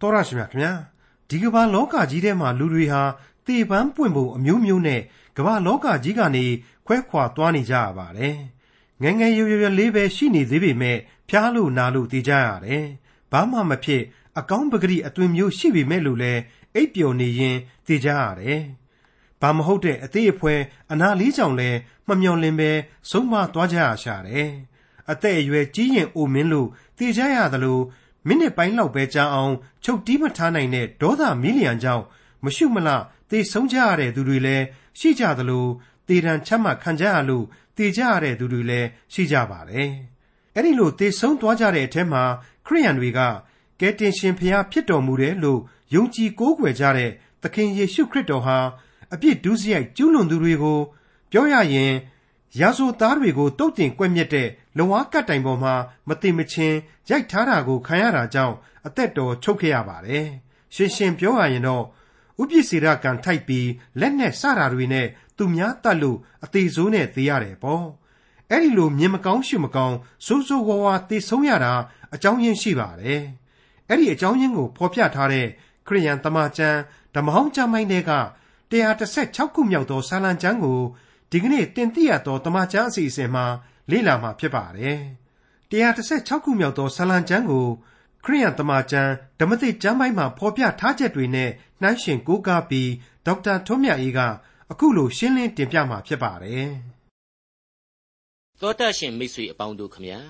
တော်ရရှိမြခင်ဗျာဒီကမ္ဘာလောကကြီးထဲမှာလူတွေဟာတေပန်းပွင့်ပုံအမျိုးမျိုးနဲ့ကမ္ဘာလောကကြီးကနေခွဲခွာသွားနေကြရပါတယ်ငယ်ငယ်ရွယ်ရွယ်လေးပဲရှိနေသေးပေမဲ့ဖျားလို့နာလို့တေးကြရတယ်ဘာမှမဖြစ်အကောင်းပဂရိအသွင်မျိုးရှိပေမဲ့လို့လဲအိပ်ပျော်နေရင်တေးကြရတယ်ဘာမဟုတ်တဲ့အသေးအဖွဲအနာလေးကြောင့်လဲမမျော်လင့်ပဲဆုံးမသွားကြရရှာတယ်အသက်အရွယ်ကြီးရင်အိုမင်းလို့တေးကြရသလို မိနစ်ပိုင်းလောက်ပဲကြာအောင်ချုပ်တီးမထားနိုင်တဲ့ဒေါသမီလီယံကြောင့်မရှုမလသေဆုံးကြရတဲ့သူတွေလည်းရှိကြသလိုသေဒဏ်ချမှတ်ခံကြရလို့သေကြရတဲ့သူတွေလည်းရှိကြပါတယ်။အဲ့ဒီလိုသေဆုံးသွားကြတဲ့အထက်မှာခရိယန်တွေကကယ်တင်ရှင်ဖျားဖြစ်တော်မူတယ်လို့ယုံကြည်ကိုးကွယ်ကြတဲ့သခင်ယေရှုခရစ်တော်ဟာအပြစ်ဒုစရိုက်ကျူးလွန်သူတွေကို ပြောရရင်ရာဇဝသားတွေကိုတုတ်တင်ကွက်မြက်တဲ့ လဝါကတ်တိုင်ပေါ်မှာမတိမချင်းရိုက်ထားတာကိုခံရတာကြောင့်အသက်တော်ချုပ်ခဲ့ရပါတယ်။ရှင်းရှင်းပြောရရင်တော့ဥပ္ပစေရကံထိုက်ပြီးလက်နဲ့စတာတွေနဲ့သူများတတ်လို့အသေးဆိုးနဲ့သေရတယ်ပေါ့။အဲ့ဒီလိုမြင်မကောင်းရှုမကောင်းစိုးစိုးဝါးဝါသေဆုံးရတာအကြောင်းရင်းရှိပါတယ်။အဲ့ဒီအကြောင်းရင်းကိုဖော်ပြထားတဲ့ခရိယန်တမန်ကျမ်းဓမ္မဟောင်းကျမ်းပိုင်းတွေက116ခုမြောက်သောစာလံကျမ်းကိုဒီကနေ့တင်ပြရသောတမန်ကျမ်းအစီအစဉ်မှာ လေ့လာမှာဖြစ်ပါတယ်။116ခုမြောက်သောစာလံကျမ်းကိုခရိယန်တမန်ကျမ်းဓမ္မသစ်ကျမ်းပိုင်းမှာဖော်ပြထားချက်တွေနဲ့နှိုင်းယှဉ်ကိုးကားပြီးဒေါက်တာထွန်းမြတ်အေးကအခုလိုရှင်းလင်းတင်ပြမှာဖြစ်ပါတယ်။သောတာရှင်မိတ်ဆွေအပေါင်းတို့ခမညာ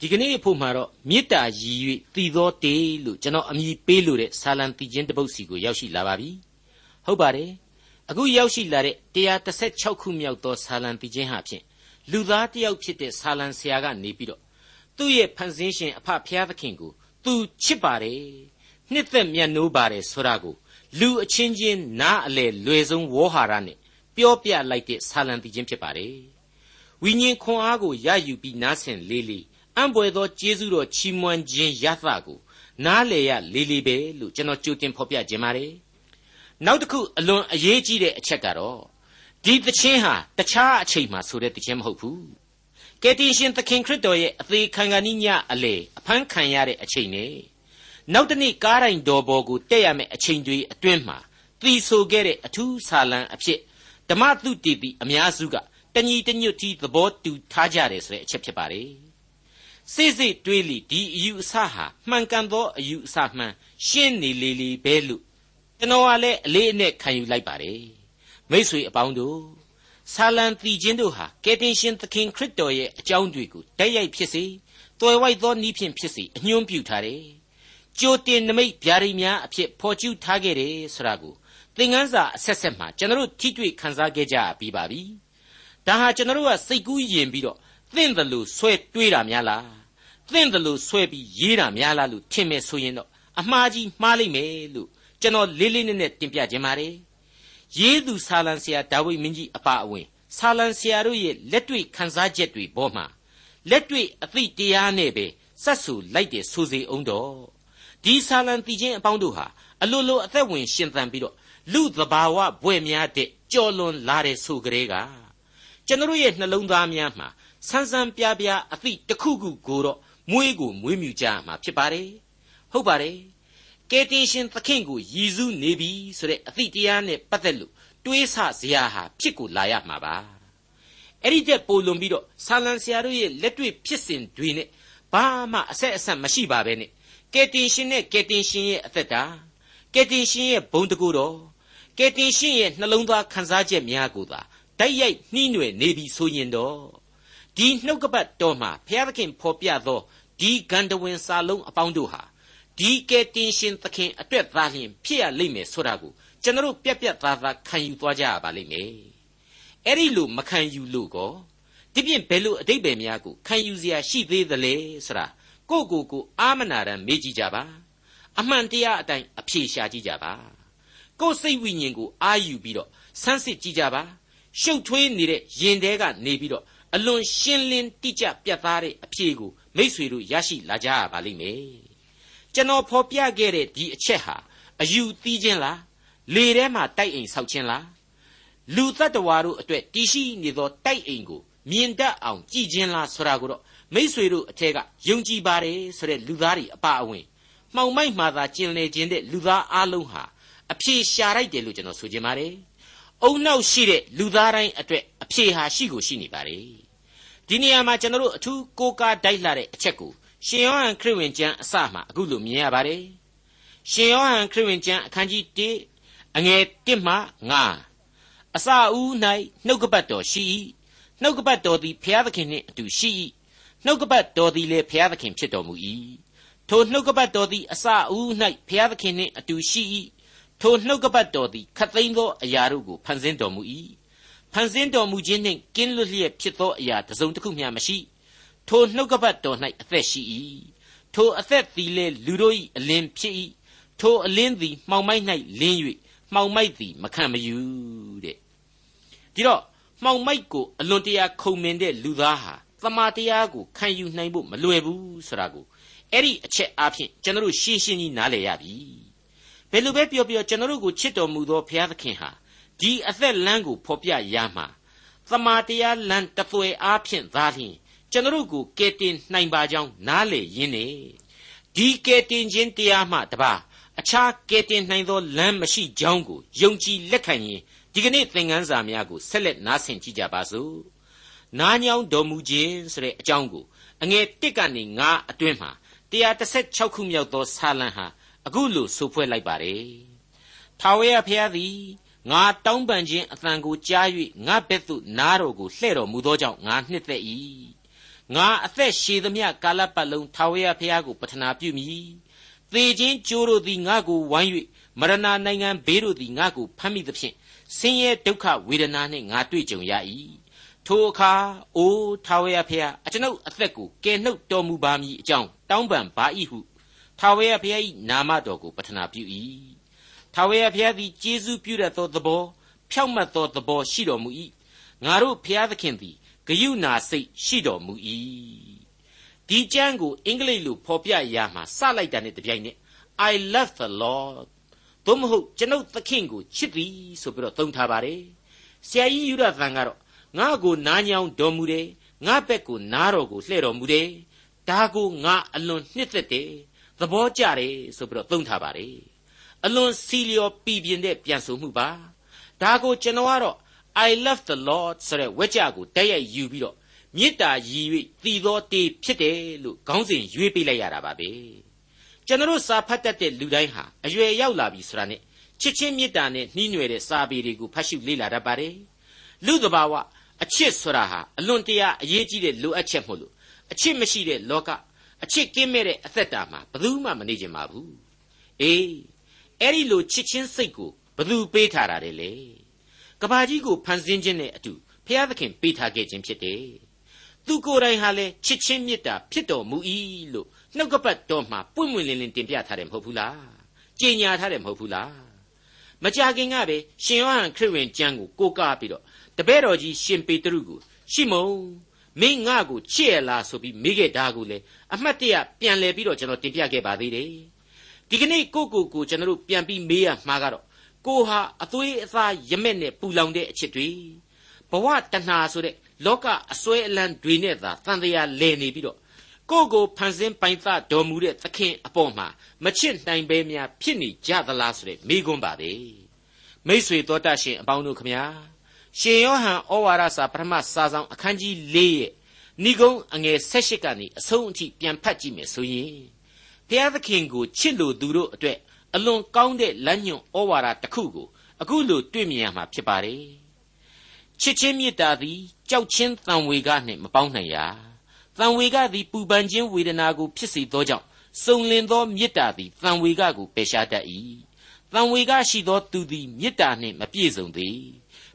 ဒီကနေ့အဖို့မှာတော့မေတ္တာရည်၍တည်သောတေလို့ကျွန်တော်အမည်ပေးလို့တဲ့ဆာလံတည်ခြင်းတပုတ်စီကိုရောက်ရှိလာပါပြီ။ဟုတ်ပါတယ်။အခုရောက်ရှိလာတဲ့136ခုမြောက်သောဆာလံတည်ခြင်းဟာဖြင့် လူသားတယောက်ဖြစ်တဲ့ဆာလံဆရာကနေပြီးတော့သူ့ရဲ့ဖန်ဆင်းရှင်အဖဖျားသခင်ကိုသူချစ်ပါတယ်နှစ်သက်မြတ်နိုးပါတယ်ဆိုတာကိုလူအချင်းချင်းနားအလေလွယ်ဆုံးဝေါ်ဟာရနဲ့ပြောပြလိုက်တဲ့ဆာလံတည်ခြင်းဖြစ်ပါတယ်ဝိညာဉ်ခွန်အားကိုရယူပြီးနားဆင်လေးလေးအံ့ပွေသောကျေးဇူးတော်ချီးမွမ်းခြင်းရသကိုနားလေရလေးလေးပဲလို့ကျွန်တော်ကြိုတင်ဖော်ပြခြင်းပါတယ်နောက်တစ်ခုအလွန်အရေးကြီးတဲ့အချက်ကတော့ ဒီသခြင်းဟာတခြားအချိန်မှဆိုတဲ့သခြင်းမဟုတ်ဘူးကယ်တင်ရှင်သခင်ခရစ်တော်ရဲ့အသေးခံကနိညအလေအဖမ်းခံရတဲ့အချိန်နဲ့နောက်တနေ့ကားတိုင်းတော်ပေါ်ကိုတက်ရမယ့်အချိန်တွေအတွင်းမှာသီဆိုခဲ့တဲ့အထူးဆာလံအဖြစ်ဓမ္မသုတေတိအများစုကတညီတညွတ်တီသဘောတူထားကြတယ်ဆိုတဲ့အချက်ဖြစ်ပါတယ်စိစိတွေးလိဒီအယူအဆဟာမှန်ကန်သောအယူအဆမှန်ရှင်းနေလေလေပဲလို့ကျွန်တော်ကလည်းအလေးအနက်ခံယူလိုက်ပါတယ် မိษွေအပေါင်းတို့ဆာလံတီချင်းတို့ဟာကယ်တင်ရှင်သခင်ခရစ်တော်ရဲ့အကြောင်းတွေကိုတိုက်ရိုက်ဖြစ်စေတွယ်ဝိုက်သောနည်းဖြင့်ဖြစ်စေအညွှန်းပြုထားတယ်ကြိုတင်နမိတ်ဗျာဒိတ်များအဖြစ်ဖော်ကျူးထားခဲ့တယ်ဆိုတာကိုသင်ခန်းစာအဆက်ဆက်မှာကျွန်တော်ထိတွေ့ခန်းစားခဲ့ကြပြီးပါပြီဒါဟာကျွန်တော်ကစိတ်ကူးယဉ်ပြီးတော့သင့်တယ်လို့ဆွဲတွေးတာများလားသင့်တယ်လို့ဆွဲပြီးရေးတာများလားလို့ထင်မယ်ဆိုရင်တော့အမှားကြီးမှားလိမ့်မယ်လို့ကျွန်တော်လေးလေးနက်နက်တင်ပြခြင်းပါတယ် ရေးသူဆာလံဆရာဒါဝိမင်းကြီးအပါအဝင်ဆာလံဆရာတို့ရဲ့လက်တွေ့ခန်းစားချက်တွေပေါ်မှာလက်တွေ့အသိတရားနဲ့ပဲစတ်ဆူလိုက်တယ်ဆိုစေအောင်တော့ဒီဆာလံတီချင်းအပေါင်းတို့ဟာအလိုလိုအသက်ဝင်ရှင်သန်ပြီးတော့လူသဘာဝဘွဲ့များတဲ့ကြော်လွန်လာတဲ့ဆိုကြတဲ့ကကျွန်တော်ရဲ့နှလုံးသားများမှာဆန်းဆန်းပြားပြားအသည့်တစ်ခုခုကိုတော့မွေးကိုမွေးမြူကြမှာဖြစ်ပါတယ်ဟုတ်ပါတယ် ကယ်တင်ရှင်သခင်ကိုယည်စုနေပြီဆိုတဲ့အသည့်တရားနဲ့ပတ်သက်လို့တွေးဆစရာဟာဖြစ်ကိုလာရမှာပါအဲ့ဒီတဲ့ပိုလွန်ပြီးတော့ဆာလံဆရာတို့ရဲ့လက်တွေ့ဖြစ်စဉ်တွေနဲ့ဘာမှအဆက်အဆက်မရှိပါပဲနဲ့ကယ်တင်ရှင်နဲ့ကယ်တင်ရှင်ရဲ့အသက်တာကယ်တင်ရှင်ရဲ့ဘုံတကူတော်ကယ်တင်ရှင်ရဲ့နှလုံးသားခံစားချက်များကိုသာတိုက်ရိုက်နှီးနွယ်နေပြီဆိုရင်တော့ဒီနှုတ်ကပတ်တော်မှာဘုရားသခင်ဖော်ပြသောဒီဂန္ဓဝင်စာလုံးအပေါင်းတို့ဟာ ဒီကယ်တင်ရှင်သခင်အတွက်သာလျှင်ဖြစ်ရလိမ့်မယ်ဆိုတာကိုကျွန်တော်ပြက်ပြက်သားသားခံယူသွားကြရပါလိမ့်မယ်အဲ့ဒီလိုမခံယူလို့ကောဒီပြင်ဘယ်လိုအတိတ်ပဲများကိုခံယူเสียရှိသေးသလဲဆိုတာကိုကိုကိုအာမနာရန်မေးကြည့်ကြပါအမှန်တရားအတိုင်းအဖြေရှာကြည့်ကြပါကိုယ်စိတ်ဝိညာဉ်ကိုအာယူပြီးတော့ဆန်းစစ်ကြည့်ကြပါရှုပ်ထွေးနေတဲ့ယင်တဲကနေပြီးတော့အလွန်ရှင်းလင်းတိကျပြတ်သားတဲ့အဖြေကိုမိษွေတို့ရရှိလာကြရပါလိမ့်မယ် ကျွန်တော်ဖော်ပြခဲ့တဲ့ဒီအချက်ဟာအယူသီးခြင်းလားလေထဲမှာတိုက်အိမ်ဆောက်ခြင်းလားလူတ attva တို့အတွက်တည်ရှိနေသောတိုက်အိမ်ကိုမြင်တတ်အောင်ကြည်ခြင်းလားဆိုတာကိုတော့မိษွေတို့အထက်ကယုံကြည်ပါတယ်ဆိုတဲ့လူသားတွေအပါအဝင်မှောင်မိုက်မှသာကျင်လည်ခြင်းတဲ့လူသားအလုံးဟာအဖြေရှာလိုက်တယ်လို့ကျွန်တော်ဆိုချင်ပါတယ်။အုံနောက်ရှိတဲ့လူသားတိုင်းအတွက်အဖြေဟာရှိကိုရှိနေပါတယ်။ဒီနေရာမှာကျွန်တော်တို့အထူးကိုးကားတိုက်လာတဲ့အချက်ကို ရှင်ယောဟန်ခရစ်ဝင်ကျမ်းအစမှအခုလိုမြင်ရပါတယ်။ရှင်ယောဟန်ခရစ်ဝင်ကျမ်းအခန်းကြီး1အငယ်1မှ9အစအဦး၌နှုတ်ကပတ်တော်ရှိ၏နှုတ်ကပတ်တော်သည်ဘုရားသခင်နှင့်အတူရှိ၏နှုတ်ကပတ်တော်သည်လည်းဘုရားသခင်ဖြစ်တော်မူ၏ထိုနှုတ်ကပတ်တော်သည်အစအဦး၌ဘုရားသခင်နှင့်အတူရှိ၏ထိုနှုတ်ကပတ်တော်သည်ခတ်သိမ်းသောအရာတို့ကိုဖန်ဆင်းတော်မူ၏ဖန်ဆင်းတော်မူခြင်းနှင့်ကင်းလွတ်လျက်ဖြစ်သောအရာတစ်စုံတစ်ခုမျှမရှိ ထိုနှုတ်ကပတ်တော်၌အသက်ရှိ၏ထိုအသက်သည်လည်းလူတို့၏အလင်းဖြစ်၏ထိုအလင်းသည်မှောင်မိုက်၌လင်း၍မှောင်မိုက်သည်မခံမယူတဲ့ဒီတော့မှောင်မိုက်ကိုအလွန်တရာခုံမင်တဲ့လူသားဟာသမာတရားကိုခံယူနိုင်ဖို့မလွယ်ဘူးဆိုတာကိုအဲ့ဒီအချက်အားဖြင့်ကျွန်တော်တို့ရှင်းရှင်းကြီးနားလည်ရပြီဘယ်လိုပဲပြောပြောကျွန်တော်တို့ကိုချစ်တော်မူသောဘုရားသခင်ဟာဒီအသက်လမ်းကိုဖော်ပြရမှာသမာတရားလမ်းတပွဲအားဖြင့်သာလျှင် ကျွန်တော်တို့ကိုကယ်တင်နိုင်ပါကြောင်းနားလည်ရင်းနေဒီကယ်တင်ခြင်းတရားမှတပါအခြားကယ်တင်နိုင်သောလမ်းမရှိကြောင်းကိုယုံကြည်လက်ခံရင်ဒီကနေ့သင်ခန်းစာများကိုဆက်လက်နားဆင်ကြကြပါစို့နားညောင်းတော်မူခြင်းဆိုတဲ့အကြောင်းကိုအငယ်1ကနေ9အတွင်းမှာ136ခုမြောက်သောစာလံဟာအခုလိုဆိုဖွဲ့လိုက်ပါတယ်ထာဝရဘုရားသည်ငါတောင်းပန်ခြင်းအသံကိုကြား၍ငါဘက်သို့နားတော်ကိုလှဲ့တော်မူသောကြောင့်ငါနှစ်သက်၏ ငါအသက်ရှည်သမျှကာလပတ်လုံးထာဝရဘုရားကိုပတနာပြုမည်သေခြင်းကြိုးတို့သည်ငါကိုဝိုင်း၍မရဏနိုင်ငံဘေးတို့သည်ငါကိုဖမ်းမိသဖြင့်ဆင်းရဲဒုက္ခဝေဒနာနှင့်ငါတွေ့ကြုံရ၏ထိုအခါအိုထာဝရဘုရားအကျွန်ုပ်အသက်ကိုကယ်နှုတ်တော်မူပါမည်အကြောင်းတောင်းပန်ပါ၏ဟုထာဝရဘုရား၏နာမတော်ကိုပတနာပြု၏ထာဝရဘုရားသည်ကျေးဇူးပြုတတ်သောသဘောဖြောင့်မတ်သောသဘောရှိတော်မူ၏ငါတို့ဘုရားသခင်သည် ဂယုဏစိတ်ရှိတော်မူ၏ဒီကျမ်းကိုအင်္ဂလိပ်လိုဖော်ပြရမှာစလိုက်တာနဲ့တပြိုင်နက် I love the Lord သို့မဟုတ်ကျွန်ုပ်သခင်ကိုချစ်သည်ဆိုပြီးတော့သုံးထားပါတယ်ဆရာကြီးယူရသံကတော့ငါ့ကိုနားညောင်းတော်မူတယ်ငါ့ဘက်ကိုနားတော်ကိုလှည့်တော်မူတယ်ဒါကိုငါအလွန်နှစ်သက်တယ်သဘောကျတယ်ဆိုပြီးတော့သုံးထားပါတယ်အလွန်စီလျော်ပြည်ပြင်းတဲ့ပြန်ဆိုမှုပါဒါကိုကျွန်တော်ကတော့ I love the Lord ဆိုတဲ့ဝက်ကြကိုတက်ရိုက်ယူပြီးတော့မေတ္တာရည်၍တည်သောတေဖြစ်တယ်လို့ခေါင်းစဉ်ရွေးပေးလိုက်ရတာပါပဲကျွန်တော်စာဖတ်တတ်တဲ့လူတိုင်းဟာအရွယ်ရောက်လာပြီဆိုတာနဲ့ချစ်ချင်းမေတ္တာနဲ့နှီးနွယ်တဲ့စာပေတွေကိုဖတ်ရှုလေ့လာတတ်ပါတယ်လူတဘာဝအချစ်ဆိုတာဟာအလွန်တရာအရေးကြီးတဲ့လိုအပ်ချက်မို့လို့အချစ်မရှိတဲ့လောကအချစ်ကင်းမဲ့တဲ့အသက်တာမှာဘယ်သူမှမနေကြပါဘူးအေးအဲ့ဒီလိုချစ်ချင်းစိတ်ကိုဘယ်သူပေးထားတာလဲလေ ကဘာကြီးကိုဖန်ဆင်းခြင်းနဲ့အတူဖျားသခင်ပေးထားခဲ့ခြင်းဖြစ်တယ်သူကိုယ်တိုင်ဟာလည်းချစ်ချင်းမေတ္တာဖြစ်တော်မူ၏လို့နှုတ်ကပတ်တော်မှာပွင့်ပွင့်လင်းလင်းတင်ပြထားတယ်မဟုတ်ဘူးလားကြေညာထားတယ်မဟုတ်ဘူးလားမကြခင်ကပဲရှင်ယောဟန်ခရစ်ဝင်ကျမ်းကိုကိုးကားပြီးတော့တပည့်တော်ကြီးရှင်ပေတရုကိုရှိမုံမင်းငါ့ကိုချစ်ရလားဆိုပြီးမိခဲ့တာကိုလေအမှတ်တရပြန်လဲပြီးတော့ကျွန်တော်တင်ပြခဲ့ပါသေးတယ်ဒီကနေ့ကိုကိုကိုကျွန်တော်တို့ပြန်ပြီးမေးရမှာကတော့ ကိုဟာအသွေးအသားရမက်နဲ့ပူလောင်တဲ့အချစ်တွေဘဝတဏှာဆိုတဲ့လောကအစွဲအလန်းတွေနဲ့သာတန်တရားလဲနေပြီးတော့ကိုကိုဖန်ဆင်းပိုင်သတော်မူတဲ့သခင်အပေါ်မှာမချစ်နိုင်ပဲများဖြစ်နေကြသလားဆိုတဲ့မိကွန်းပါပဲမိษွေတော်တတ်ရှင်အပေါင်းတို့ခမညာရှင်ယောဟန်ဩဝါဒစာပထမစာဆောင်အခန်းကြီး၄ရဲ့ဏိဂုံးအငယ်၁၈ကနေအဆုံးအထိပြန်ဖတ်ကြည့်မယ်ဆိုရင်ဘုရားသခင်ကိုချစ်လို့သူတို့အတွက် အလွန်ကောင်းတဲ့လမ်းညွှန်ဩဝါဒတစ်ခုကိုအခုလိုတွေ့မြင်ရမှာဖြစ်ပါတယ်ချစ်ချင်းမေတ္တာသည်ကြောက်ချင်းတန်ဝေကနှင့်မပေါင်းနိုင်ရာတန်ဝေကသည်ပူပန်ခြင်းဝေဒနာကိုဖြစ်စေသောကြောင့်စုံလင်သောမေတ္တာသည်တန်ဝေကကိုပယ်ရှားတတ်၏တန်ဝေကရှိသောသူသည်မေတ္တာနှင့်မပြည့်စုံသေး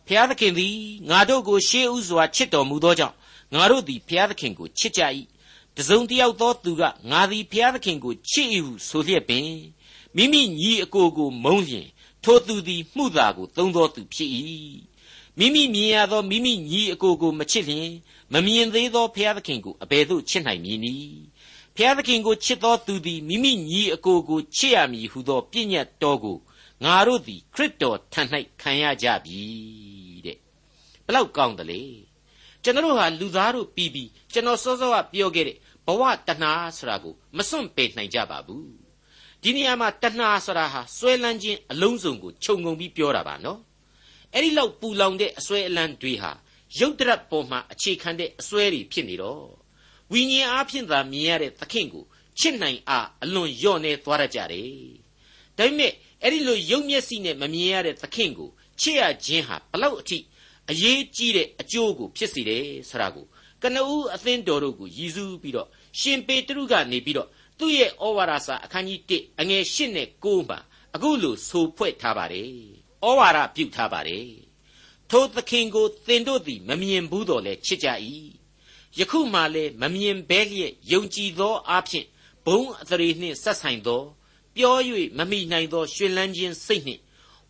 ဖျားသခင်သည်ငါတို့ကိုရှေးဥစွာချစ်တော်မူသောကြောင့်ငါတို့သည်ဖျားသခင်ကိုချစ်ကြ၏တစုံတယောက်သောသူကငါသည်ဖျားသခင်ကိုချစ်၏ဟုဆိုလျက်ပင် မိမိညီအကိုကိုမုန်းလျင်ထိုသူသည်မှုသာကိုသုံးသောသူဖြစ်၏မိမိမြင်ရသောမိမိညီအကိုကိုမချစ်လျင်မမြင်သေးသောဘုရားသခင်ကိုအဘယ်သို့ချစ်နိုင်မည်နည်းဘုရားသခင်ကိုချစ်သောသူသည်မိမိညီအကိုကိုချစ်ရမည်ဟုသောပြည့်ညတ်တော်ကိုငါတို့သည်ခရစ်တော်ထံ၌ခံရကြပြီတဲ့ဘလောက်ကောင်းတယ်လေကျွန်တော်ဟာလူသားတို့ပြီးပြီးကျွန်တော်စောစောကပြောခဲ့တဲ့ဘဝတဏှာဆိုတာကိုမစွန့်ပယ်နိုင်ကြပါဘူး ဒီနေရာမှာတဏှာဆိုတာဟာစွဲလန်းခြင်းအလုံးစုံကိုခြုံငုံပြီးပြောတာပါနော်အဲ့ဒီလောက်ပူလောင်တဲ့အစွဲအလန်းတွေဟာရုပ်တရက်ပေါ်မှာအခြေခံတဲ့အစွဲတွေဖြစ်နေတော့ဝိညာဉ်အားဖြင့်သာမြင်ရတဲ့သခင်ကိုချစ်နိုင်အားအလွန်လျော့နေသွားရကြတယ်ဒါပေမဲ့အဲ့ဒီလိုရုပ်မျက်စိနဲ့မမြင်ရတဲ့သခင်ကိုချစ်ရခြင်းဟာဘလောက်အထိအရေးကြီးတဲ့အကျိုးကိုဖြစ်စေတယ်ဆိုတာကိုကနဦးအသင်းတော်တို့ကိုရည်စူးပြီးတော့ရှင်ပေတရုကနေပြီးတော့ သူ့ရဲ့ဩဝါဒစာအခန်းကြီး1အငယ်8နဲ့9မှာအခုလိုဆိုဖွဲ့ထားပါတယ်ဩဝါဒပြုထားပါတယ်ထိုသခင်ကိုသင်တို့သည်မမြင်ဘူးတော့လဲချစ်ကြ၏ယခုမှလည်းမမြင်ဘဲလျက်ယုံကြည်သောအဖြစ်ဘုံအသရေနှင့်ဆက်ဆိုင်သောပြော၍မမိနိုင်သောရှင်လန်းခြင်းစိတ်နှင့်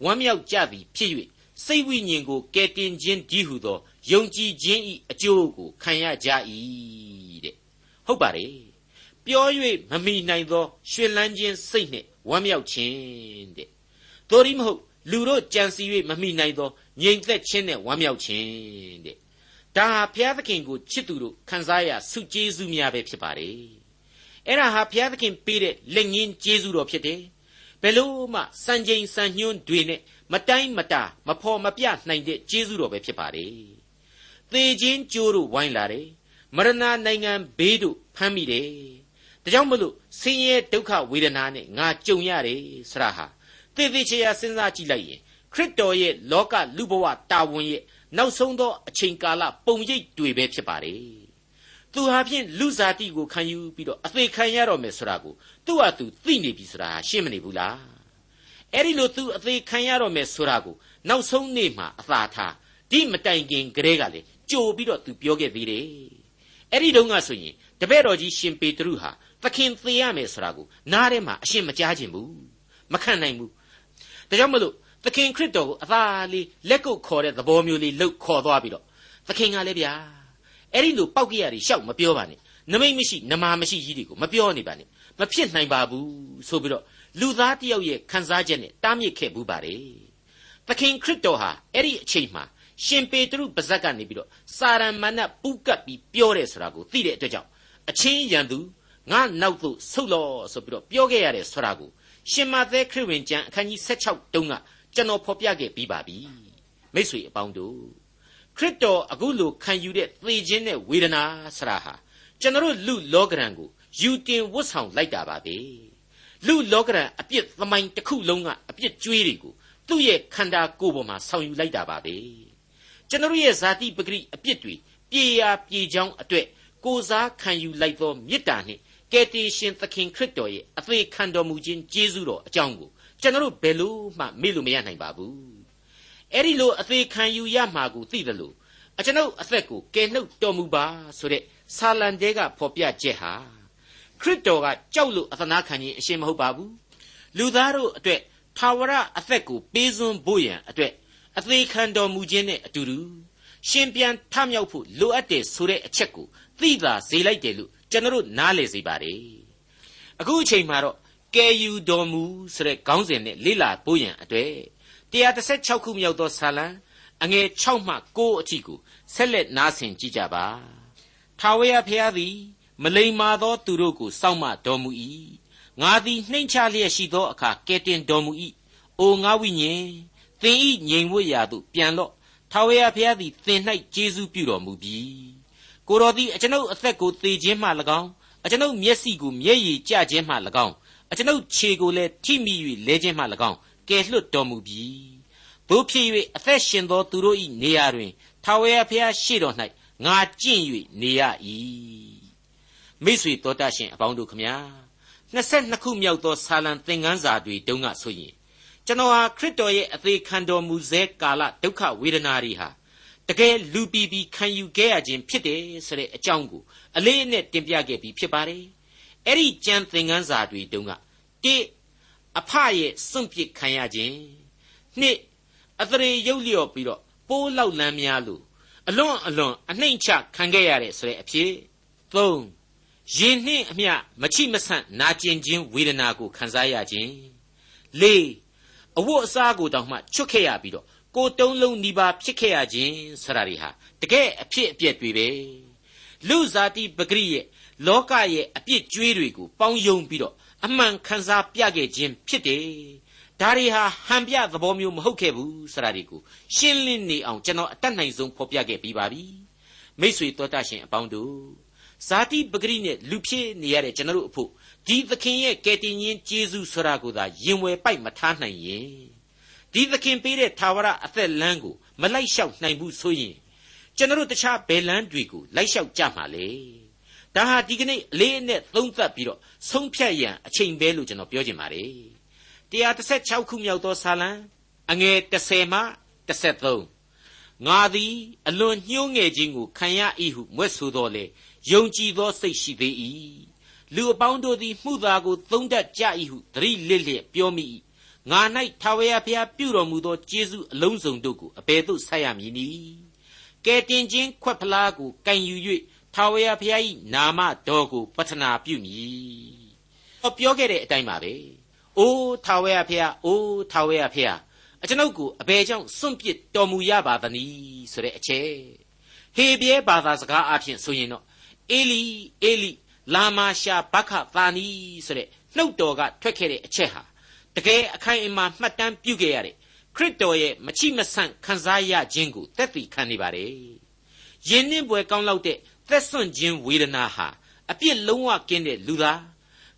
ဝမ်းမြောက်ကြသည်ဖြစ်၍စိတ်ဝိညာဉ်ကိုကယ်တင်ခြင်းဒီဟုသောယုံကြည်ခြင်း၏အကျိုးကိုခံရကြ၏တဲ့ဟုတ်ပါတယ် ပြော၍မမိနိုင်သောရှင်လန်းခြင်းစိတ်နှင့်ဝမ်းမြောက်ခြင်းတဲ့တို့ရီမဟုတ်လူတို့ကြံစီ၍မမိနိုင်သောငြိမ်သက်ခြင်းနဲ့ဝမ်းမြောက်ခြင်းတဲ့ဒါဟာဘုရားသခင်ကိုချစ်သူတို့ခံစားရဆုကျေးဇူးများပဲဖြစ်ပါတယ်အဲ့ဒါဟာဘုရားသခင်ပေးတဲ့လက်ငင်းကျေးဇူးတော်ဖြစ်တယ်ဘယ်လို့မှစံချိန်စံညွှန်းတွေနဲ့မတိုင်းမတာမဖော်မပြနိုင်တဲ့ကျေးဇူးတော်ပဲဖြစ်ပါတယ်သေခြင်းကြိုးတို့ဝိုင်းလာတယ်မရဏနိုင်ငံဘေးတို့ဖမ်းမိတယ် ဒါကြောင့်မလို့ဆင်းရဲဒုက္ခဝေဒနာနဲ့ငါကြုံရတယ်ဆရာဟာသေသေးချာစဉ်းစားကြည့်လိုက်ရင်ခရစ်တော်ရဲ့လောကလူဘဝတာဝန်ရဲ့နောက်ဆုံးသောအချိန်ကာလပုံရိပ်တွေပဲဖြစ်ပါတယ်သူဟာဖြင့်လူစားတိကိုခံယူပြီးတော့အသေးခံရတော့မယ်ဆိုတာကိုသူ့ဟာသူသိနေပြီဆိုတာရှင်းမနေဘူးလားအဲ့ဒီလိုသူအသေးခံရတော့မယ်ဆိုတာကိုနောက်ဆုံးနေ့မှာအသာထားဒီမတိုင်ခင်ကလေးကလေကြိုပြီးတော့သူပြောခဲ့သေးတယ်အဲ့ဒီတုန်းကဆိုရင်တပည့်တော်ကြီးရှင်ပေတရုဟာ သခင်သေရမယ်ဆိုတာကိုနားထဲမှာအရှင်းမကြားခြင်းဘူးမခံနိုင်ဘူးဒါကြောင့်မလို့သခင်ခရစ်တော်ကိုအသာလေးလက်ကုပ်ခေါ်တဲ့သဘောမျိုးလေးလှုပ်ခေါ်သွားပြီးတော့သခင်ကလည်းဗျာအဲ့ဒီလိုပောက်ကြရတွေရှောက်မပြောပါနဲ့နမိတ်မရှိနမာမရှိကြီးတွေကိုမပြောနေပါနဲ့မဖြစ်နိုင်ပါဘူးဆိုပြီးတော့လူသားတယောက်ရဲ့ခံစားချက်နဲ့တားမြစ်ခဲ့ဘူးပါတယ်သခင်ခရစ်တော်ဟာအဲ့ဒီအချိန်မှာရှင်ပေတရုပါဇက်ကနေပြီးတော့စာရမဏတ်ပူကပ်ပြီးပြောတယ်ဆိုတာကိုသိတဲ့အတွက်ကြောင့်အချင်းရန်သူ ငါနောက်သို့ဆုတ်လောဆိုပြီးတော့ပြောခဲ့ရတယ်ဆိုတာကိုရှင်မသက်ခရစ်ဝင်ကျမ်းအခန်းကြီး16တုန်းကကျွန်တော်ဖော်ပြခဲ့ပြီးပါပြီမိတ်ဆွေအပေါင်းတို့ခရစ်တော်အခုလိုခံယူတဲ့သေခြင်းနဲ့ဝေဒနာဆရာဟာကျွန်တော်လူလောကရန်ကိုယူတင်ဝတ်ဆောင်လိုက်တာပါပဲလူလောကရန်အပြစ်သမိုင်းတစ်ခုလုံးကအပြစ်ကြွေးတွေကိုသူ့ရဲ့ခန္ဓာကိုယ်ပေါ်မှာဆောင်ယူလိုက်တာပါပဲကျွန်တော်ရဲ့ဇာတိပဂရိအပြစ်တွေပြေရာပြေချောင်းအတွက်ကိုစားခံယူလိုက်သောမေတ္တာနှင့် ကယ်တင်ရှင်သခင်ခရစ်တော်ရဲ့အသေးခံတော်မူခြင်းကျေးဇူးတော်အကြောင်းကိုကျွန်တော်ဘယ်လို့မှမေ့လို့မရနိုင်ပါဘူးအဲ့ဒီလိုအသေးခံယူရမှာကိုသိတယ်လို့အကျွန်ုပ်အသက်ကိုကယ်နှုတ်တော်မူပါဆိုတဲ့ဆာလံတဲကဖော်ပြချက်ဟာခရစ်တော်ကကြောက်လို့အသနာခံခြင်းအရှင်းမဟုတ်ပါဘူးလူသားတို့အတွက်ထာဝရအသက်ကိုပေးစွန်းဖို့ရန်အတွက်အသေးခံတော်မူခြင်းနဲ့အတူတူရှင်ပြန်ထမြောက်ဖို့လိုအပ်တယ်ဆိုတဲ့အချက်ကိုသိသာစေလိုက်တယ်လို့ ကျွန်တော်နားလည်စေပါတယ်အခုအချိန်မှာတော့ကယ်ယူတော်မူဆိုတဲ့ခေါင်းစဉ်နဲ့လေ့လာပို့ရန်အတွက်136ခုမြောက်သောဆာလံအငယ်6မှ9အထိကိုဆက်လက်နားဆင်ကြကြပါထာဝရဘုရားသည် မလိမ္မာသောသူတို့ကိုစောင့်မတော်မူ၏ငါသည်နှိမ့်ချလျက်ရှိသောအခါကဲတင်တော်မူ၏အိုငါဝိညာဉ်သင်ဤငြိမ်ဝတ်ရာသို့ပြန်လော့ထာဝရဘုရားသည်သင်၌ကျေးဇူးပြုတော်မူပြီ ကိုတော်သည်အကျွန်ုပ်အသက်ကိုသေခြင်းမှ၎င်းအကျွန်ုပ်မျက်စိကိုမျက်ရည်ကျခြင်းမှ၎င်းအကျွန်ုပ်ခြေကိုလည်းထိမိ၍လဲခြင်းမှ၎င်းကယ်လွတ်တော်မူပြီတို့ဖြစ်၍အသက်ရှင်သောသူတို့၏နေရာတွင်ထာဝရဘုရားရှေ့တော်၌ငါကျင့်၍နေရ၏မိတ်ဆွေတော်တတ်ရှင်အပေါင်းတို့ခမညာ22ခုမြောက်သောဆာလံသင်ခန်းစာတွေတုန်းကဆိုရင်ကျွန်တော်ဟာခရစ်တော်ရဲ့အသေးခံတော်မူစေကာလဒုက္ခဝေဒနာတွေဟာ တကယ်လူပီပီခံယူခဲ့ရခြင်းဖြစ်တယ်ဆိုတဲ့အကြောင်းကိုအလေးအနက်တင်ပြခဲ့ပြီးဖြစ်ပါတယ်အဲ့ဒီကြံသင်ခန်းစာတွေတုန်းကတိအဖရဲ့စွန့်ပစ်ခံရခြင်းနှစ်အသရေရုပ်လျော့ပြီးတော့ပိုးလောက်လန်းများလို့အလွန်အလွန်အနှိမ့်ချခံခဲ့ရတဲ့ဆိုတဲ့အဖြစ်သုံးရင်နှင့်အမျှမချိမဆန့်နာကျင်ခြင်းဝေဒနာကိုခံစားရခြင်းလေးအဝတ်အစားကိုတောင်မှချွတ်ခဲ့ရပြီးတော့ ကိုတုံးလုံးနီးပါးဖြစ်ခဲ့ရခြင်းဆရာတွေဟာတကယ်အဖြစ်အပျက်တွေပဲလူဇာတိပဂရိရဲ့လောကရဲ့အပြစ်ကြွေးတွေကိုပေါင်းယုံပြီးတော့အမှန်ခံစားပြခဲ့ခြင်းဖြစ်တယ်ဒါတွေဟာဟန်ပြသဘောမျိုးမဟုတ်ခဲ့ဘူးဆိုတာဒီကိုရှင်းလင်းနေအောင်ကျွန်တော်အတတ်နိုင်ဆုံးဖော်ပြခဲ့ပြီးပါပြီမိษွေတော်တတ်ရှင်အပေါင်းတို့ဇာတိပဂရိနဲ့လူဖြစ်နေရတဲ့ကျွန်တော်တို့အဖို့ဒီသခင်ရဲ့ကယ်တင်ရှင်ကျေးဇူးဆိုတာကိုသာရင်ဝယ်ပိုက်မထားနိုင်ရင် ဒီသခင်ပေးတဲ့သာဝရအသက်လမ်းကိုမလိုက်လျှောက်နိုင်ဘူးဆိုရင်ကျွန်တော်တို့တခြားဘယ်လမ်းတွေကိုလိုက်လျှောက်ကြမှာလဲဒါဟာဒီကနေ့အလေးအနက်သုံးသပ်ပြီးတော့ဆုံးဖြတ်ရန်အချိန်ပဲလို့ကျွန်တော်ပြောချင်ပါတယ်136ခုမြောက်သောဇာလံအငယ်30မှ33ငါသည်အလွန်ညှိုးငယ်ခြင်းကိုခံရ၏ဟုမွဲ့ဆိုတော်လေယုံကြည်သောစိတ်ရှိသေး၏လူအပေါင်းတို့သည်မှုသာကိုသုံးတတ်ကြ၏ဟုသတိလစ်လျက်ပြောမိ၏ ငါ၌ထာဝရဘုရားပြုတော်မူသောကျေးဇူးအလုံးစုံတို့ကိုအဘယ်သို့ဆက်ရမည်နည်းကဲတင်ခြင်းခွက်ဖလားကိုကင်ယူ၍ထာဝရဘုရား၏နာမတော်ကိုပတနာပြုမည်ဟောပြောခဲ့တဲ့အတိုင်းပါပဲအိုးထာဝရဘုရားအိုးထာဝရဘုရားအကျွန်ုပ်ကိုအဘယ်ကြောင့်စွန့်ပစ်တော်မူရပါသနည်းဆိုတဲ့အချက်ဟေပြဲဘာသာစကားအဖြစ်ဆိုရင်တော့အေလီအေလီလာမာရှာဘခသာနီဆိုတဲ့နှုတ်တော်ကထွက်ခဲ့တဲ့အချက်ဟာ တကယ်အခိုင်အမာမှတ်တမ်းပြုခဲ့ရတဲ့ခရစ်တော်ရဲ့မချိမဆန့်ခံစားရခြင်းကိုသက်သေခံနေပါတယ်။ယဉ်နှင်းပွဲကောင်းလောက်တဲ့သက်စွန့်ခြင်းဝေဒနာဟာအပြစ်လုံးဝကင်းတဲ့လူသား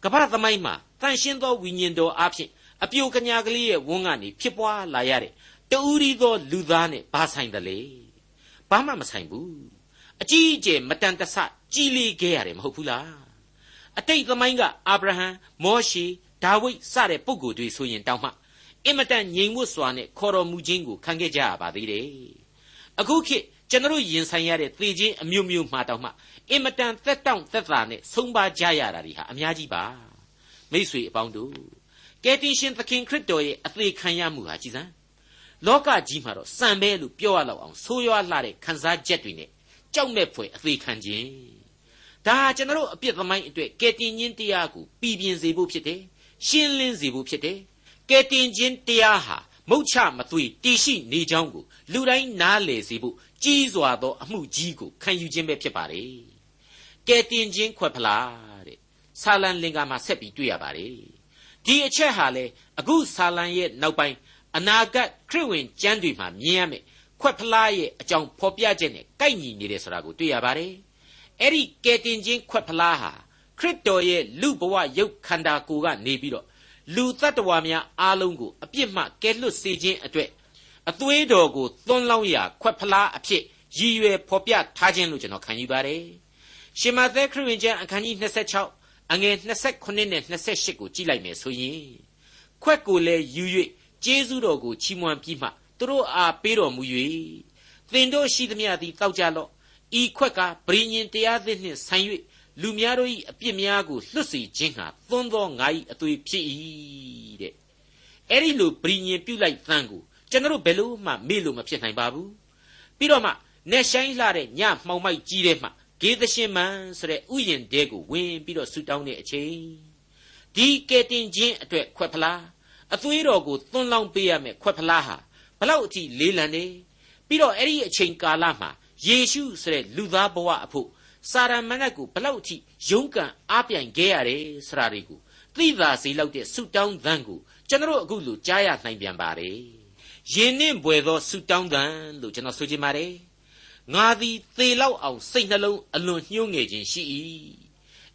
ကမ္ဘာသမိုင်းမှာတန်ရှင်းသောဝိညာဉ်တော်အဖြစ်အပြိုကညာကလေးရဲ့ဝန်းကနေဖြစ်ပွားလာရတဲ့တူရီသောလူသားနဲ့ဘာဆိုင်တယ်လေဘာမှမဆိုင်ဘူးအကြီးအကျယ်မတန်တဆကြီးလေးခဲ့ရတယ်မဟုတ်ဘူးလားအတိတ်သမိုင်းကအာဗြဟံမောရှေ ဒါဝိဒ်စတဲ့ပုဂ္ဂိုလ်တွေဆိုရင်တောင်းမှအင်မတန်ငြိမ်ဝတ်စွာနဲ့ခေါ်တော်မူခြင်းကိုခံခဲ့ကြရပါသေးတယ်အခုခေတ်ကျွန်တော်ရင်ဆိုင်ရတဲ့သေခြင်းအမျိုးမျိုးမှာတောင်းမှအင်မတန်သက်တောင့်သက်သာနဲ့ဆုံးပါကြရတာတွေဟာအများကြီးပါမိษွေအပေါင်းတို့ကယ်တင်ရှင်သခင်ခရစ်တော်ရဲ့အသေးခံရမှုဟာကြည်စမ်းလောကကြီးမှာတော့စံပဲလို့ပြောရလောက်အောင်ဆိုးရွားလှတဲ့ခံစားချက်တွေနဲ့ကြောက်မဲ့ဖွယ်အသေးခံခြင်းဒါကျွန်တော်အပြစ်သမိုင်းအတွက်ကယ်တင်ခြင်းတရားကိုပြည်ပြင်းစေဖို့ဖြစ်တယ် ရှင်းလင်းစေဖို့ဖြစ်တယ်ကယ်တင်ခြင်းတရားဟာမုတ်ချမသွေတည်ရှိနေကြောင်းကိုလူတိုင်းနားလည်စေဖို့ကြီးစွာသော အမှုကြီးကိုခံယူခြင်းပဲဖြစ်ပါတယ်ကယ်တင်ခြင်းခွက်ဖလားတဲ့ဆာလံလင်္ကာမှာဆက်ပြီးတွေ့ရပါတယ်ဒီအချက်ဟာလေအခုဆာလံရဲ့နောက်ပိုင်းအနာဂတ်ခရစ်ဝင်ကျမ်းတွေမှာမြင်ရမယ်ခွက်ဖလားရဲ့အကြောင်းဖော်ပြချက်နဲ့ကိုက်ညီနေတယ်ဆိုတာကိုတွေ့ရပါတယ်အဲ့ဒီကယ်တင်ခြင်းခွက်ဖလားဟာ ခရစ်တော်ရဲ့လူဘဝရုပ်ခန္ဓာကိုယ်ကနေပြီးတော့လူတ attva များအားလုံးကိုအပြစ်မှကယ်လွတ်စေခြင်းအတွက်အသွေးတော်ကိုသွန်းလောင်းရာခွက်ဖလားအဖြစ်ရည်ရွယ်ဖော်ပြထားခြင်းလို့ကျွန်တော်ခံယူပါတယ်ရှင်မသက်ခရစ်ဝင်ကျမ်းအခန်းကြီး26အငယ်29နဲ့28ကိုကြည့်လိုက်မယ်ဆိုရင်ခွက်ကိုလည်းယူ၍ကျေးဇူးတော်ကိုချီးမွမ်းပြီးမှသူတို့အားပေးတော်မူ၍သင်တို့ရှိသမျှသည်တောက်ကြလော့ဤခွက်ကဗြိညင်တရားသစ်နှင့်ဆိုင်၍ လူများတို့၏အပြစ်များကိုလွတ်စေခြင်းဟာသွန်းသောငါ၏အသွေးဖြစ်၏တဲ့အဲ့ဒီလိုဗြိညင်ပြုတ်လိုက်သံကိုကျွန်တော်ဘယ်လို့မှမေ့လို့မဖြစ်နိုင်ပါဘူးပြီးတော့မှနေဆိုင်လှတဲ့ညမှောင်မိုက်ကြီးတဲ့မှဂေသရှင်မန်ဆိုတဲ့ဥယျင်တဲကိုဝင်ပြီးတော့ဆူတောင်းတဲ့အချိန်ဒီကဲတင်ခြင်းအတွက်ခွက်ဖလားအသွေးတော်ကိုသွန်းလောင်းပေးရမယ်ခွက်ဖလားဟာဘလောက်အထိလေးလံနေပြီးတော့အဲ့ဒီအချိန်ကာလမှာယေရှုဆိုတဲ့လူသားဘဝအဖို့ စာရမဏတ်ကိုဘလောက်အထိရုန်းကန်အားပြိုင်ခဲ့ရတယ်ဆိုတာတွေကိုသိသာစေလောက်တဲ့ဆုတောင်းသံကိုကျွန်တော်အခုလိုကြားရနိုင်ပြန်ပါတယ်။ယင်းနှင့်ဘွယ်သောဆုတောင်းသံလို့ကျွန်တော်ဆိုချင်ပါတယ်။ငါသည်သေလောက်အောင်စိတ်နှလုံးအလွန်ညှိုးငယ်ခြင်းရှိ၏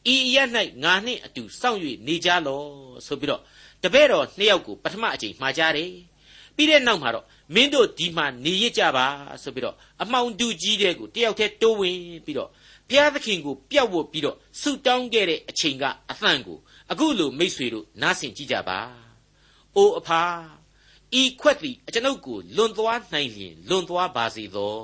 ။ဤရ၌ငါနှင့်အတူစောင့်၍နေကြလောဆိုပြီးတော့တပည့်တော်နှစ်ယောက်ကိုပထမအချိန်မှာကြားတယ်။ပြီးတဲ့နောက်မှာတော့မင်းတို့ဒီမှာနေရကြပါဆိုပြီးတော့အမှောင်တူကြီးတဲ့ကိုတယောက်တည်းတိုးဝင်ပြီးတော့ ဘုရားသခင်ကိုပြတ်ဝတ်ပြီးတော့ဆုတောင်းခဲ့တဲ့အချိန်ကအသံကိုအခုလိုမိษွေတို့နားဆင်ကြည့်ကြပါ။အိုအဖာဤခွက်သည်အကျွန်ုပ်ကိုလွန်သွားနိုင်လျင်လွန်သွားပါစေသော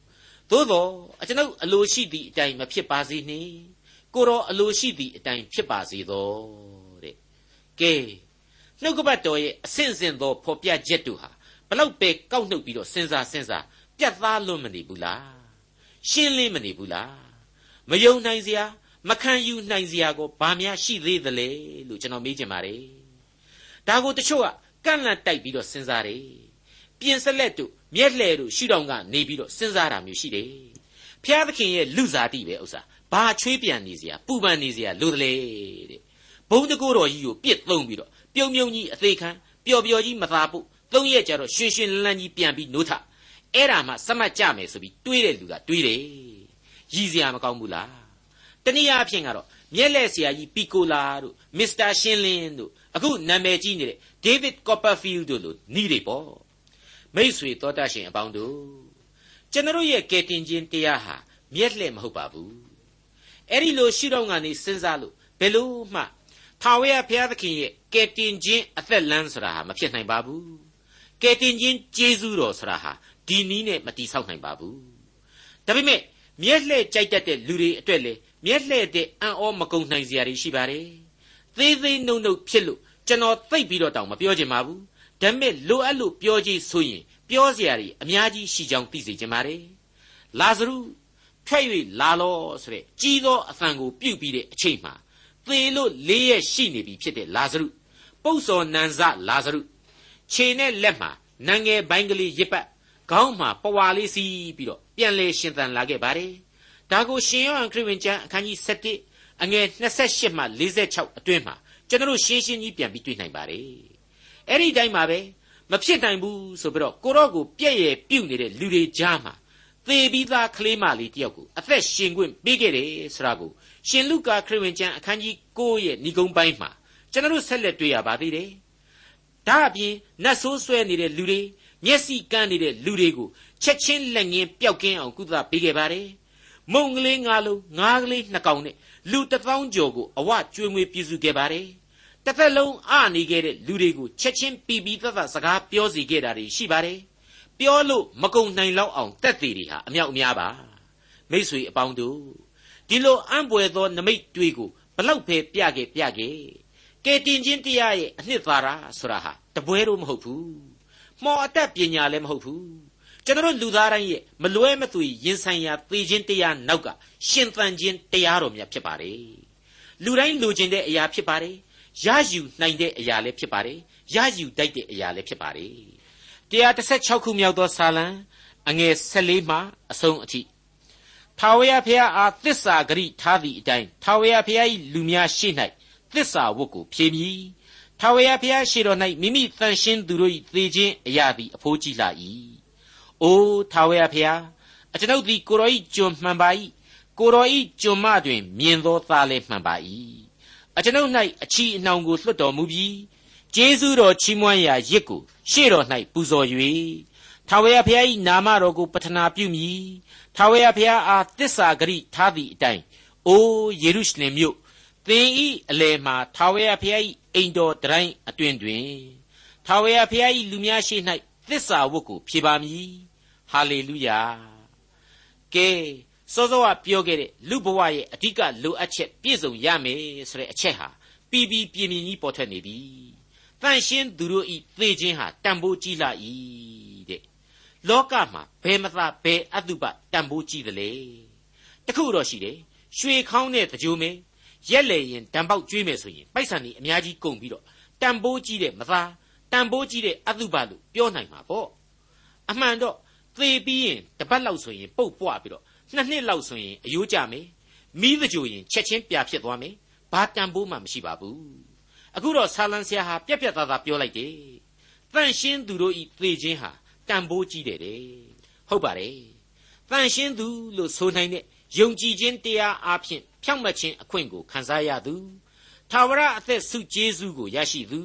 ။သို့သောအကျွန်ုပ်အလိုရှိသည့်အတိုင်းမဖြစ်ပါစေနှင့်။ကိုတော်အလိုရှိသည့်အတိုင်းဖြစ်ပါစေသောတဲ့။ကဲနှုတ်ကပတ်တော်ရဲ့အစဉ်စဉ်သောဖော်ပြချက်တို့ဟာဘလောက်ပဲကောက်နှုတ်ပြီးတော့စဉ်းစားစဉ်းစားပြတ်သားလွန်မနေဘူးလား။ရှင်းလင်းမနေဘူးလား မယုံနိုင်စရာမခံယူနိုင်စရာကိုဘာများရှိသေးသလဲလို့ကျွန်တော်မေးချင်ပါတယ်ဒါကိုတချို့ကကန့်လန့်တိုက်ပြီးတော့စဉ်းစားတယ်ပြင်ဆက်လက်တို့မျက်လှဲတို့ရှုထောင့်ကနေပြီးတော့စဉ်းစားတာမျိုးရှိတယ်ဖျားသခင်ရဲ့လူစားတိပဲဥစ္စာဘာချွေးပြန်နေစရာပူပန်နေစရာလိုတယ်တဲ့ဘုံတကိုးတော်ကြီးကိုပြစ်သုံးပြီးတော့ပြုံပြုံကြီးအသေးခံပျော်ပျော်ကြီးမသာဖို့သုံးရက်ကြတော့ရွှင်ရွှင်လန်းလန်းကြီးပြန်ပြီးနိုးထအဲ့ဒါမှစမတ်ကြမယ်ဆိုပြီးတွေးတဲ့လူကတွေးတယ် ရည်စရာမကောင်းဘူးလားတနည်းအားဖြင့်ကတော့မျက်လက်ဆရာကြီးပီကိုလာတို့မစ္စတာရှင်းလင်းတို့အခုနာမည်ကြီးနေတဲ့ဒေးဗစ်ကော်ပါဖီးလ်တို့လိုနီးတွေပေါ့မိษွေတော်တတ်ရှင်အပေါင်းတို့ကျွန်တော်ရဲ့ကယ်တင်ခြင်းတရားဟာမျက်လှည့်မဟုတ်ပါဘူးအဲ့ဒီလိုရှိတော့ကနေစဉ်းစားလို့ဘယ်လို့မှထာဝရဘုရားသခင်ရဲ့ကယ်တင်ခြင်းအသက်လမ်းဆိုတာဟာမဖြစ်နိုင်ပါဘူးကယ်တင်ခြင်းကျေးဇူးတော်ဆိုတာဟာဒီနည်းနဲ့မတိဆောက်နိုင်ပါဘူးဒါပေမဲ့ မျက်လှည့်ကြိုက်တတ်တဲ့လူတွေအတွက်လေမျက်လှည့်တဲ့အံ့ဩမကုန်နိုင်စရာတွေရှိပါတယ်သေးသေးနှုံနှုံဖြစ်လို့ကျွန်တော်သိပ်ပြီးတော့တောင်မပြောချင်ပါဘူးဒါပေမဲ့လိုအပ်လို့ပြောကြည့်ဆိုရင်ပြောစရာတွေအများကြီးရှိကြောင်းသိစေချင်ပါတယ်လာဇရုထွက်၍လာလောဆိုတဲ့ကြီးသောအသံကိုပြုတ်ပြီးတဲ့အချိန်မှာသေလို့လေးရက်ရှိနေပြီဖြစ်တဲ့လာဇရုပုပ်စော်နန်ဇလာဇရုခြေနဲ့လက်မှာနံငယ်ပိုင်းကလေးရစ်ပတ်ခေါင်းမှာပဝါလေးစီးပြီးတော့ ပြန်လဲရှင်သန်လာခဲ့ပါတယ်ဒါကိုရှင်ယောဟန်ခရစ်ဝင်ကျမ်းအခန်းကြီး7အငယ်28မှ46အတွင်းမှာကျွန်တော်ရှင်းရှင်းကြီးပြန်ပြီးတွေ့နိုင်ပါတယ်အဲ့ဒီတိုင်းမှာပဲမဖြစ်နိုင်ဘူးဆိုပြီးတော့ကိုတော့ကိုပြည့်ရဲ့ပြုတ်နေတဲ့လူတွေကြားမှာသေပြီးသားကလေးမလေးတယောက်ကိုအသက်ရှင်ခွင့်ပေးခဲ့တယ်ဆိုတာကိုရှင်လုကာခရစ်ဝင်ကျမ်းအခန်းကြီး9ရဲ့ဏိဂုံးပိုင်းမှာကျွန်တော်ဆက်လက်တွေ့ရပါသေးတယ်ဒါအပြင်နတ်ဆိုးဆွဲနေတဲ့လူတွေမျက်စိကန်းနေတဲ့လူတွေကို ချက်ချင်းလက်ငင်းပျောက်ကင်းအောင်ကုသပေးခဲ့ပါတယ်မုံကလေးငါလုံးငါးကလေးနှစ်ကောင်နဲ့လူတစ်သောင်းကျော်ကိုအဝကျွေးမွေးပြည်စုခဲ့ပါတယ်တစ်သက်လုံးအနေခဲ့တဲ့လူတွေကိုချက်ချင်းပီပီသက်သက်စကားပြောစီခဲ့တာတွေရှိပါတယ်ပြောလို့မကုံနိုင်လောက်အောင်တက်သေးတွေဟာအမြောက်အများပါမိษွေအပေါင်းတို့ဒီလိုအံ့ပွေသောနမိတ်တွေကိုဘလောက်ပဲပြခဲ့ပြခဲ့ကဲတင်ချင်းတရားရဲ့အနှစ်သာရဆိုတာဟာတပွဲတော့မဟုတ်ဘူးမော်အတတ်ပညာလည်းမဟုတ်ဘူး ကျွန်တော်လူသားတိုင်းရဲ့မလွဲမသွေရင်ဆိုင်ရာသေခြင်းတရားနောက်ကရှင်သန်ခြင်းတရားတော်မြတ်ဖြစ်ပါတယ်လူတိုင်းလိုချင်တဲ့အရာဖြစ်ပါတယ်ရယူနိုင်တဲ့အရာလည်းဖြစ်ပါတယ်ရယူတတ်တဲ့အရာလည်းဖြစ်ပါတယ်136ခုမြောက်သောစာလံအငယ်14မှအဆုံးအထိထာဝရဘုရားအားသစ္စာဂရိထားသည့်အတိုင်းထာဝရဘုရား၏လူများရှိ၌သစ္စာဝတ်ကိုဖြေမည်ထာဝရဘုရားရှိတော်၌မိမိတန်ရှင်းသူတို့၏သေခြင်းအရာသည်အဖိုးကြီးလာ၏ အိုးထာဝရဘုရားအကျွန်ုပ်သည်ကိုရောဤကျွန်မှန်ပါ၏ကိုရောဤကျွန်မတွင် မြင်သောသားလည်းမှန်ပါ၏အကျွန်ုပ်၌အချီအနှောင်ကိုလွတ်တော်မူပြီးကျေးဇူးတော်ချီးမွမ်းရာရစ်ကိုရှေ့တော်၌ပူဇော်၍ထာဝရဘုရား၏နာမတော်ကိုပထနာပြုမည်ထာဝရဘုရားအားတစ္ဆာဂရိထားသည့်အတိုင်းအိုးယေရုရှလင်မြို့သင်ဤအလယ်မှာထာဝရဘုရား၏အိမ်တော်တိုင်းအတွင်တွင်ထာဝရဘုရား၏လူများရှိ၌သစ္စာဝတ်ကိုဖြေပါမည် ဟာလေလုယာကဲစောစောကပြောခဲ့တဲ့လူဘဝရဲ့အဓိကလိုအပ်ချက်ပြည့်စုံရမယ်ဆိုတဲ့အချက်ဟာပြီးပြီးပြင်းပြင်းကြီးပေါ်ထွက်နေပြီတန်ရှင်းသူတို့ဤသေခြင်းဟာတန်ဖိုးကြီးလာ၏တဲ့လောကမှာဘယ်မသာဘယ်အတုပတန်ဖိုးကြီးသလဲတခုတော့ရှိတယ်ရွှေခေါင်းနဲ့တကြိုးမဲရက်လေရင်တံပေါက်ကျွေးမယ်ဆိုရင်ပိုက်ဆံကြီးအများကြီးကုန်ပြီးတော့တန်ဖိုးကြီးတဲ့မသာတန်ဖိုးကြီးတဲ့အတုပလို့ပြောနိုင်မှာပေါ့အမှန်တော့ သေပြီးရင်တပတ်လောက်ဆိုရင်ပုတ်ပွားပြီးတော့နှစ်နှစ်လောက်ဆိုရင်အယိုးကျမယ်မိသကြိုရင်ချက်ချင်းပြဖြစ်သွားမယ်ဘာတန်ဖိုးမှမရှိပါဘူးအခုတော့ဆာလန်ဆရာဟာပြက်ပြက်သားသားပြောလိုက်တယ်တန့်ရှင်းသူတို့ဤသေခြင်းဟာတန်ဖိုးကြီးတယ်တဲ့ဟုတ်ပါတယ်တန့်ရှင်းသူလို့ဆိုနိုင်တဲ့ယုံကြည်ခြင်းတရားအပြင်ဖြောင့်မတ်ခြင်းအခွင့်ကိုခံစားရသူထာဝရအသက်ဆုကျေးဇူးကိုရရှိသူ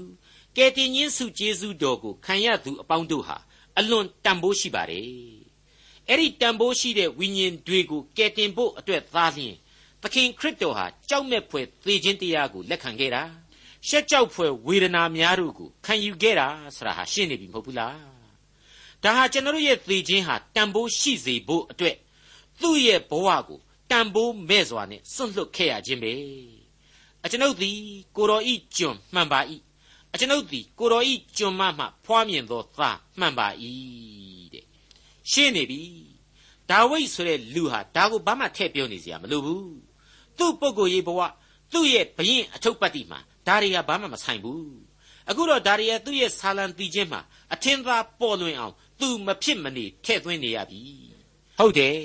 ကယ်တင်ရှင်ဆုကျေးဇူးတော်ကိုခံရသူအပေါင်းတို့ဟာ အလွန်တန်ဖိုးရှိပါတယ်အဲ့ဒီတန်ဖိုးရှိတဲ့ဝိညာဉ်တွေကိုကယ်တင်ဖို့အတွက်သားလျင်သခင်ခရစ်တော်ဟာကြောက်မဲ့ဖွယ်သေခြင်းတရားကိုလက်ခံခဲ့တာရှက်ကြောက်ဖွယ်ဝေဒနာများတို့ကိုခံယူခဲ့တာဆိုတာဟာရှင်းနေပြီမဟုတ်ဘူးလားဒါဟာကျွန်တော်ရဲ့သေခြင်းဟာတန်ဖိုးရှိစေဖို့အတွက်သူ့ရဲ့ဘဝကိုတန်ဖိုးမဲ့စွာနဲ့စွန့်လွတ်ခဲ့ရခြင်းပဲအကျွန်ုပ်သည်ကိုတော်ဤကျွန်မှန်ပါ၏ အကျွန်ုပ်သည်ကိုတော်ဤကျွန်မမှဖွားမြင်သောသားမှန်ပါ၏တဲ့ရှင်းနေပြီဒါဝိဒ်ဆိုတဲ့လူဟာဒါကိုဘာမှထည့်ပြောနေစရာမလိုဘူးသူ့ပုဂ္ဂိုလ်ရေးဘဝသူ့ရဲ့ဘရင်အထုပ်ပတ်တိမှာဒါတွေကဘာမှမဆိုင်ဘူးအခုတော့ဒါတွေကသူ့ရဲ့ဆာလံတီချင်းမှာအထင်သာပေါ်လွင်အောင်သူမဖြစ်မနေထည့်သွင်းနေရပြီဟုတ်တယ်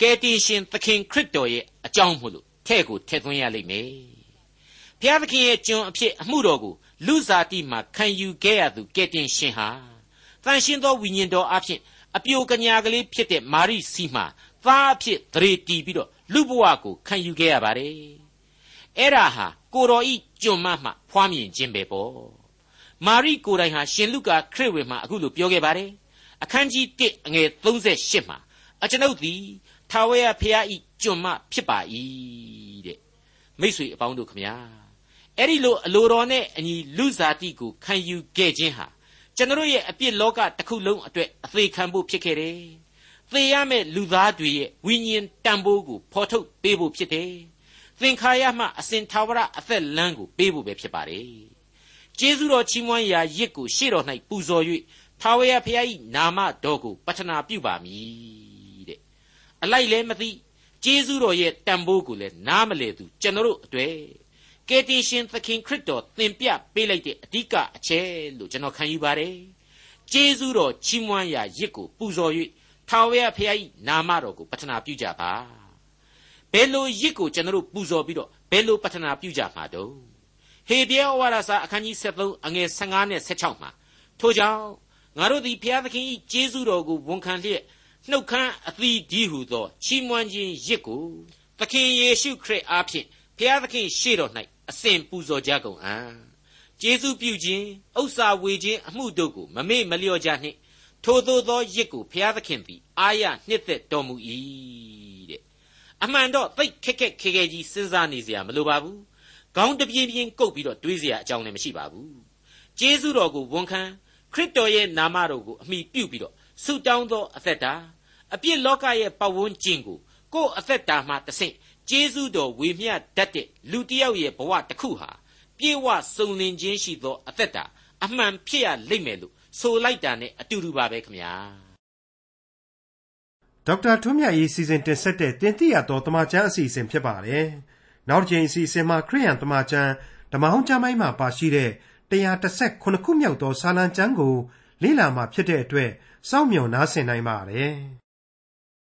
ကယ်တင်ရှင်သခင်ခရစ်တော်ရဲ့အကြောင်းမို့လို့ထဲ့ကိုထည့်သွင်းရလိမ့်မယ်ဘုရားသခင်ရဲ့ကျွန်အဖြစ်အမှုတော်ကို လူစားတိမှခံယူခဲ့ရသူကဲ့တင်ရှင်ဟာတန်ရှင်းသောဝိညာဉ်တော်အဖြစ်အပြိုကညာကလေးဖြစ်တဲ့မာရိစီမှသားအဖြစ်သရေတီးပြီးတော့လူဘဝကိုခံယူခဲ့ရပါတယ်အဲ့ဒါဟာကိုတော်ဤကျွန်မမှဖွားမြင်ခြင်းပဲပေါ့မာရိကိုယ်တိုင်ဟာရှင်လုကာခရစ်ဝင်မှာအခုလိုပြောခဲ့ပါတယ်အခန်းကြီး1အငယ်38မှာအကျွန်ုပ်သည်ထာဝရဘုရားဤကျွန်မဖြစ်ပါ၏တဲ့မိတ်ဆွေအပေါင်းတို့ခမညာ အဲ့ဒီလိုအလိုတော်နဲ့အညီလူစားတိကိုခံယူခဲ့ခြင်းဟာကျွန်တော်ရဲ့အပြစ်လောကတစ်ခုလုံးအတွက်အသေးခံဖို့ဖြစ်ခဲ့တယ်။သေရမယ့်လူသားတွေရဲ့ဝိညာဉ်တန်ဖိုးကိုဖော်ထုတ်ပေးဖို့ဖြစ်တယ်။သင်္ခါရမှအစဉ်သာဝရအသက်လမ်းကိုပေးဖို့ပဲဖြစ်ပါတယ်။ကျေးဇူးတော်ချီးမွမ်းရာရစ်ကိုရှေ့တော်၌ပူဇော်၍ထာဝရဘုရား၏နာမတော်ကိုပတ္ထနာပြုပါမည်တဲ့အလိုက်လည်းမသိကျေးဇူးတော်ရဲ့တန်ဖိုးကိုလည်းနားမလည်သူကျွန်တော်တို့အတွေ့ ကယ်တင်ရှင်သခင်ခရစ်တော်သင်ပြပေးလိုက်တဲ့အဓိကအချက်လို့ကျွန်တော်ခံယူပါတယ်ကျေးဇူးတော်ချီးမွမ်းရာရစ်ကိုပူဇော်၍ထာဝရဘုရား၏နာမတော်ကိုပတ္ထနာပြုကြပါဘယ်လိုရစ်ကိုကျွန်တော်တို့ပူဇော်ပြီးတော့ဘယ်လိုပတ္ထနာပြုကြမှာတော့ဟေပြဲဩဝါဒစာအခန်းကြီး73အငယ်15နဲ့16မှာထို့ကြောင့်ငါတို့သည်ဘုရားသခင်၏ကျေးဇူးတော်ကိုဝန်ခံလျက်နှုတ်ခမ်းအသီးဒီဟုသောချီးမွမ်းခြင်းရစ်ကိုသခင်ယေရှုခရစ်အားဖြင့်ဘုရားသခင်ရှေ့တော်၌ အစဉ်ပူဇော်ကြကုန်အံ့ကျေးဇူးပြုခြင်းဥစ္စာဝေခြင်းအမှုတို့ကိုမမေ့မလျော့ကြနှင့်ထိုသို့သောရစ်ကိုဘုရားသခင်သည်အာရနှစ်သက်တော်မူ၏တဲ့အမှန်တော့သိခက်ခက်ခဲခဲကြီးစဉ်းစားနေเสียမလိုပါဘူးခေါင်းတပြင်းပြင်းကုတ်ပြီးတော့တွေးเสียအကြောင်းလည်းမရှိပါဘူးကျေးဇူးတော်ကိုဝန်ခံခရစ်တော်ရဲ့နာမတော်ကိုအမိပြုပြီးတော့ဆုတောင်းသောအသက်တာအပြစ်လောကရဲ့ပတ်ဝန်းကျင်ကိုကိုယ်အသက်တာမှတဆင့် ကျေးဇူးတော်ဝေမျှတတ်တဲ့လူတစ်ယောက်ရဲ့ဘဝတစ်ခုဟာပြေဝစုံလင်ခြင်းရှိသောအသက်တာအမှန်ဖြစ်ရလိမ့်မယ်လို့ဆိုလိုက်တာနဲ့အတူတူပါပဲခင်ဗျာဒေါက်တာထွန်းမြတ်ရေးစီစဉ်တင်ဆက်တဲ့တင်ပြတော်တမချန်းအစီအစဉ်ဖြစ်ပါတယ်နောက်တစ်ချိန်အစီအစဉ်မှာခရိယန်တမချန်းဓမ္မဟောင်းကျမ်းပိုင်းမှာပါရှိတဲ့138ခုမြောက်သောစာလံကျမ်းကိုလေ့လာမှဖြစ်တဲ့အတွက်စောင့်မျှော်နားဆင်နိုင်ပါတယ်။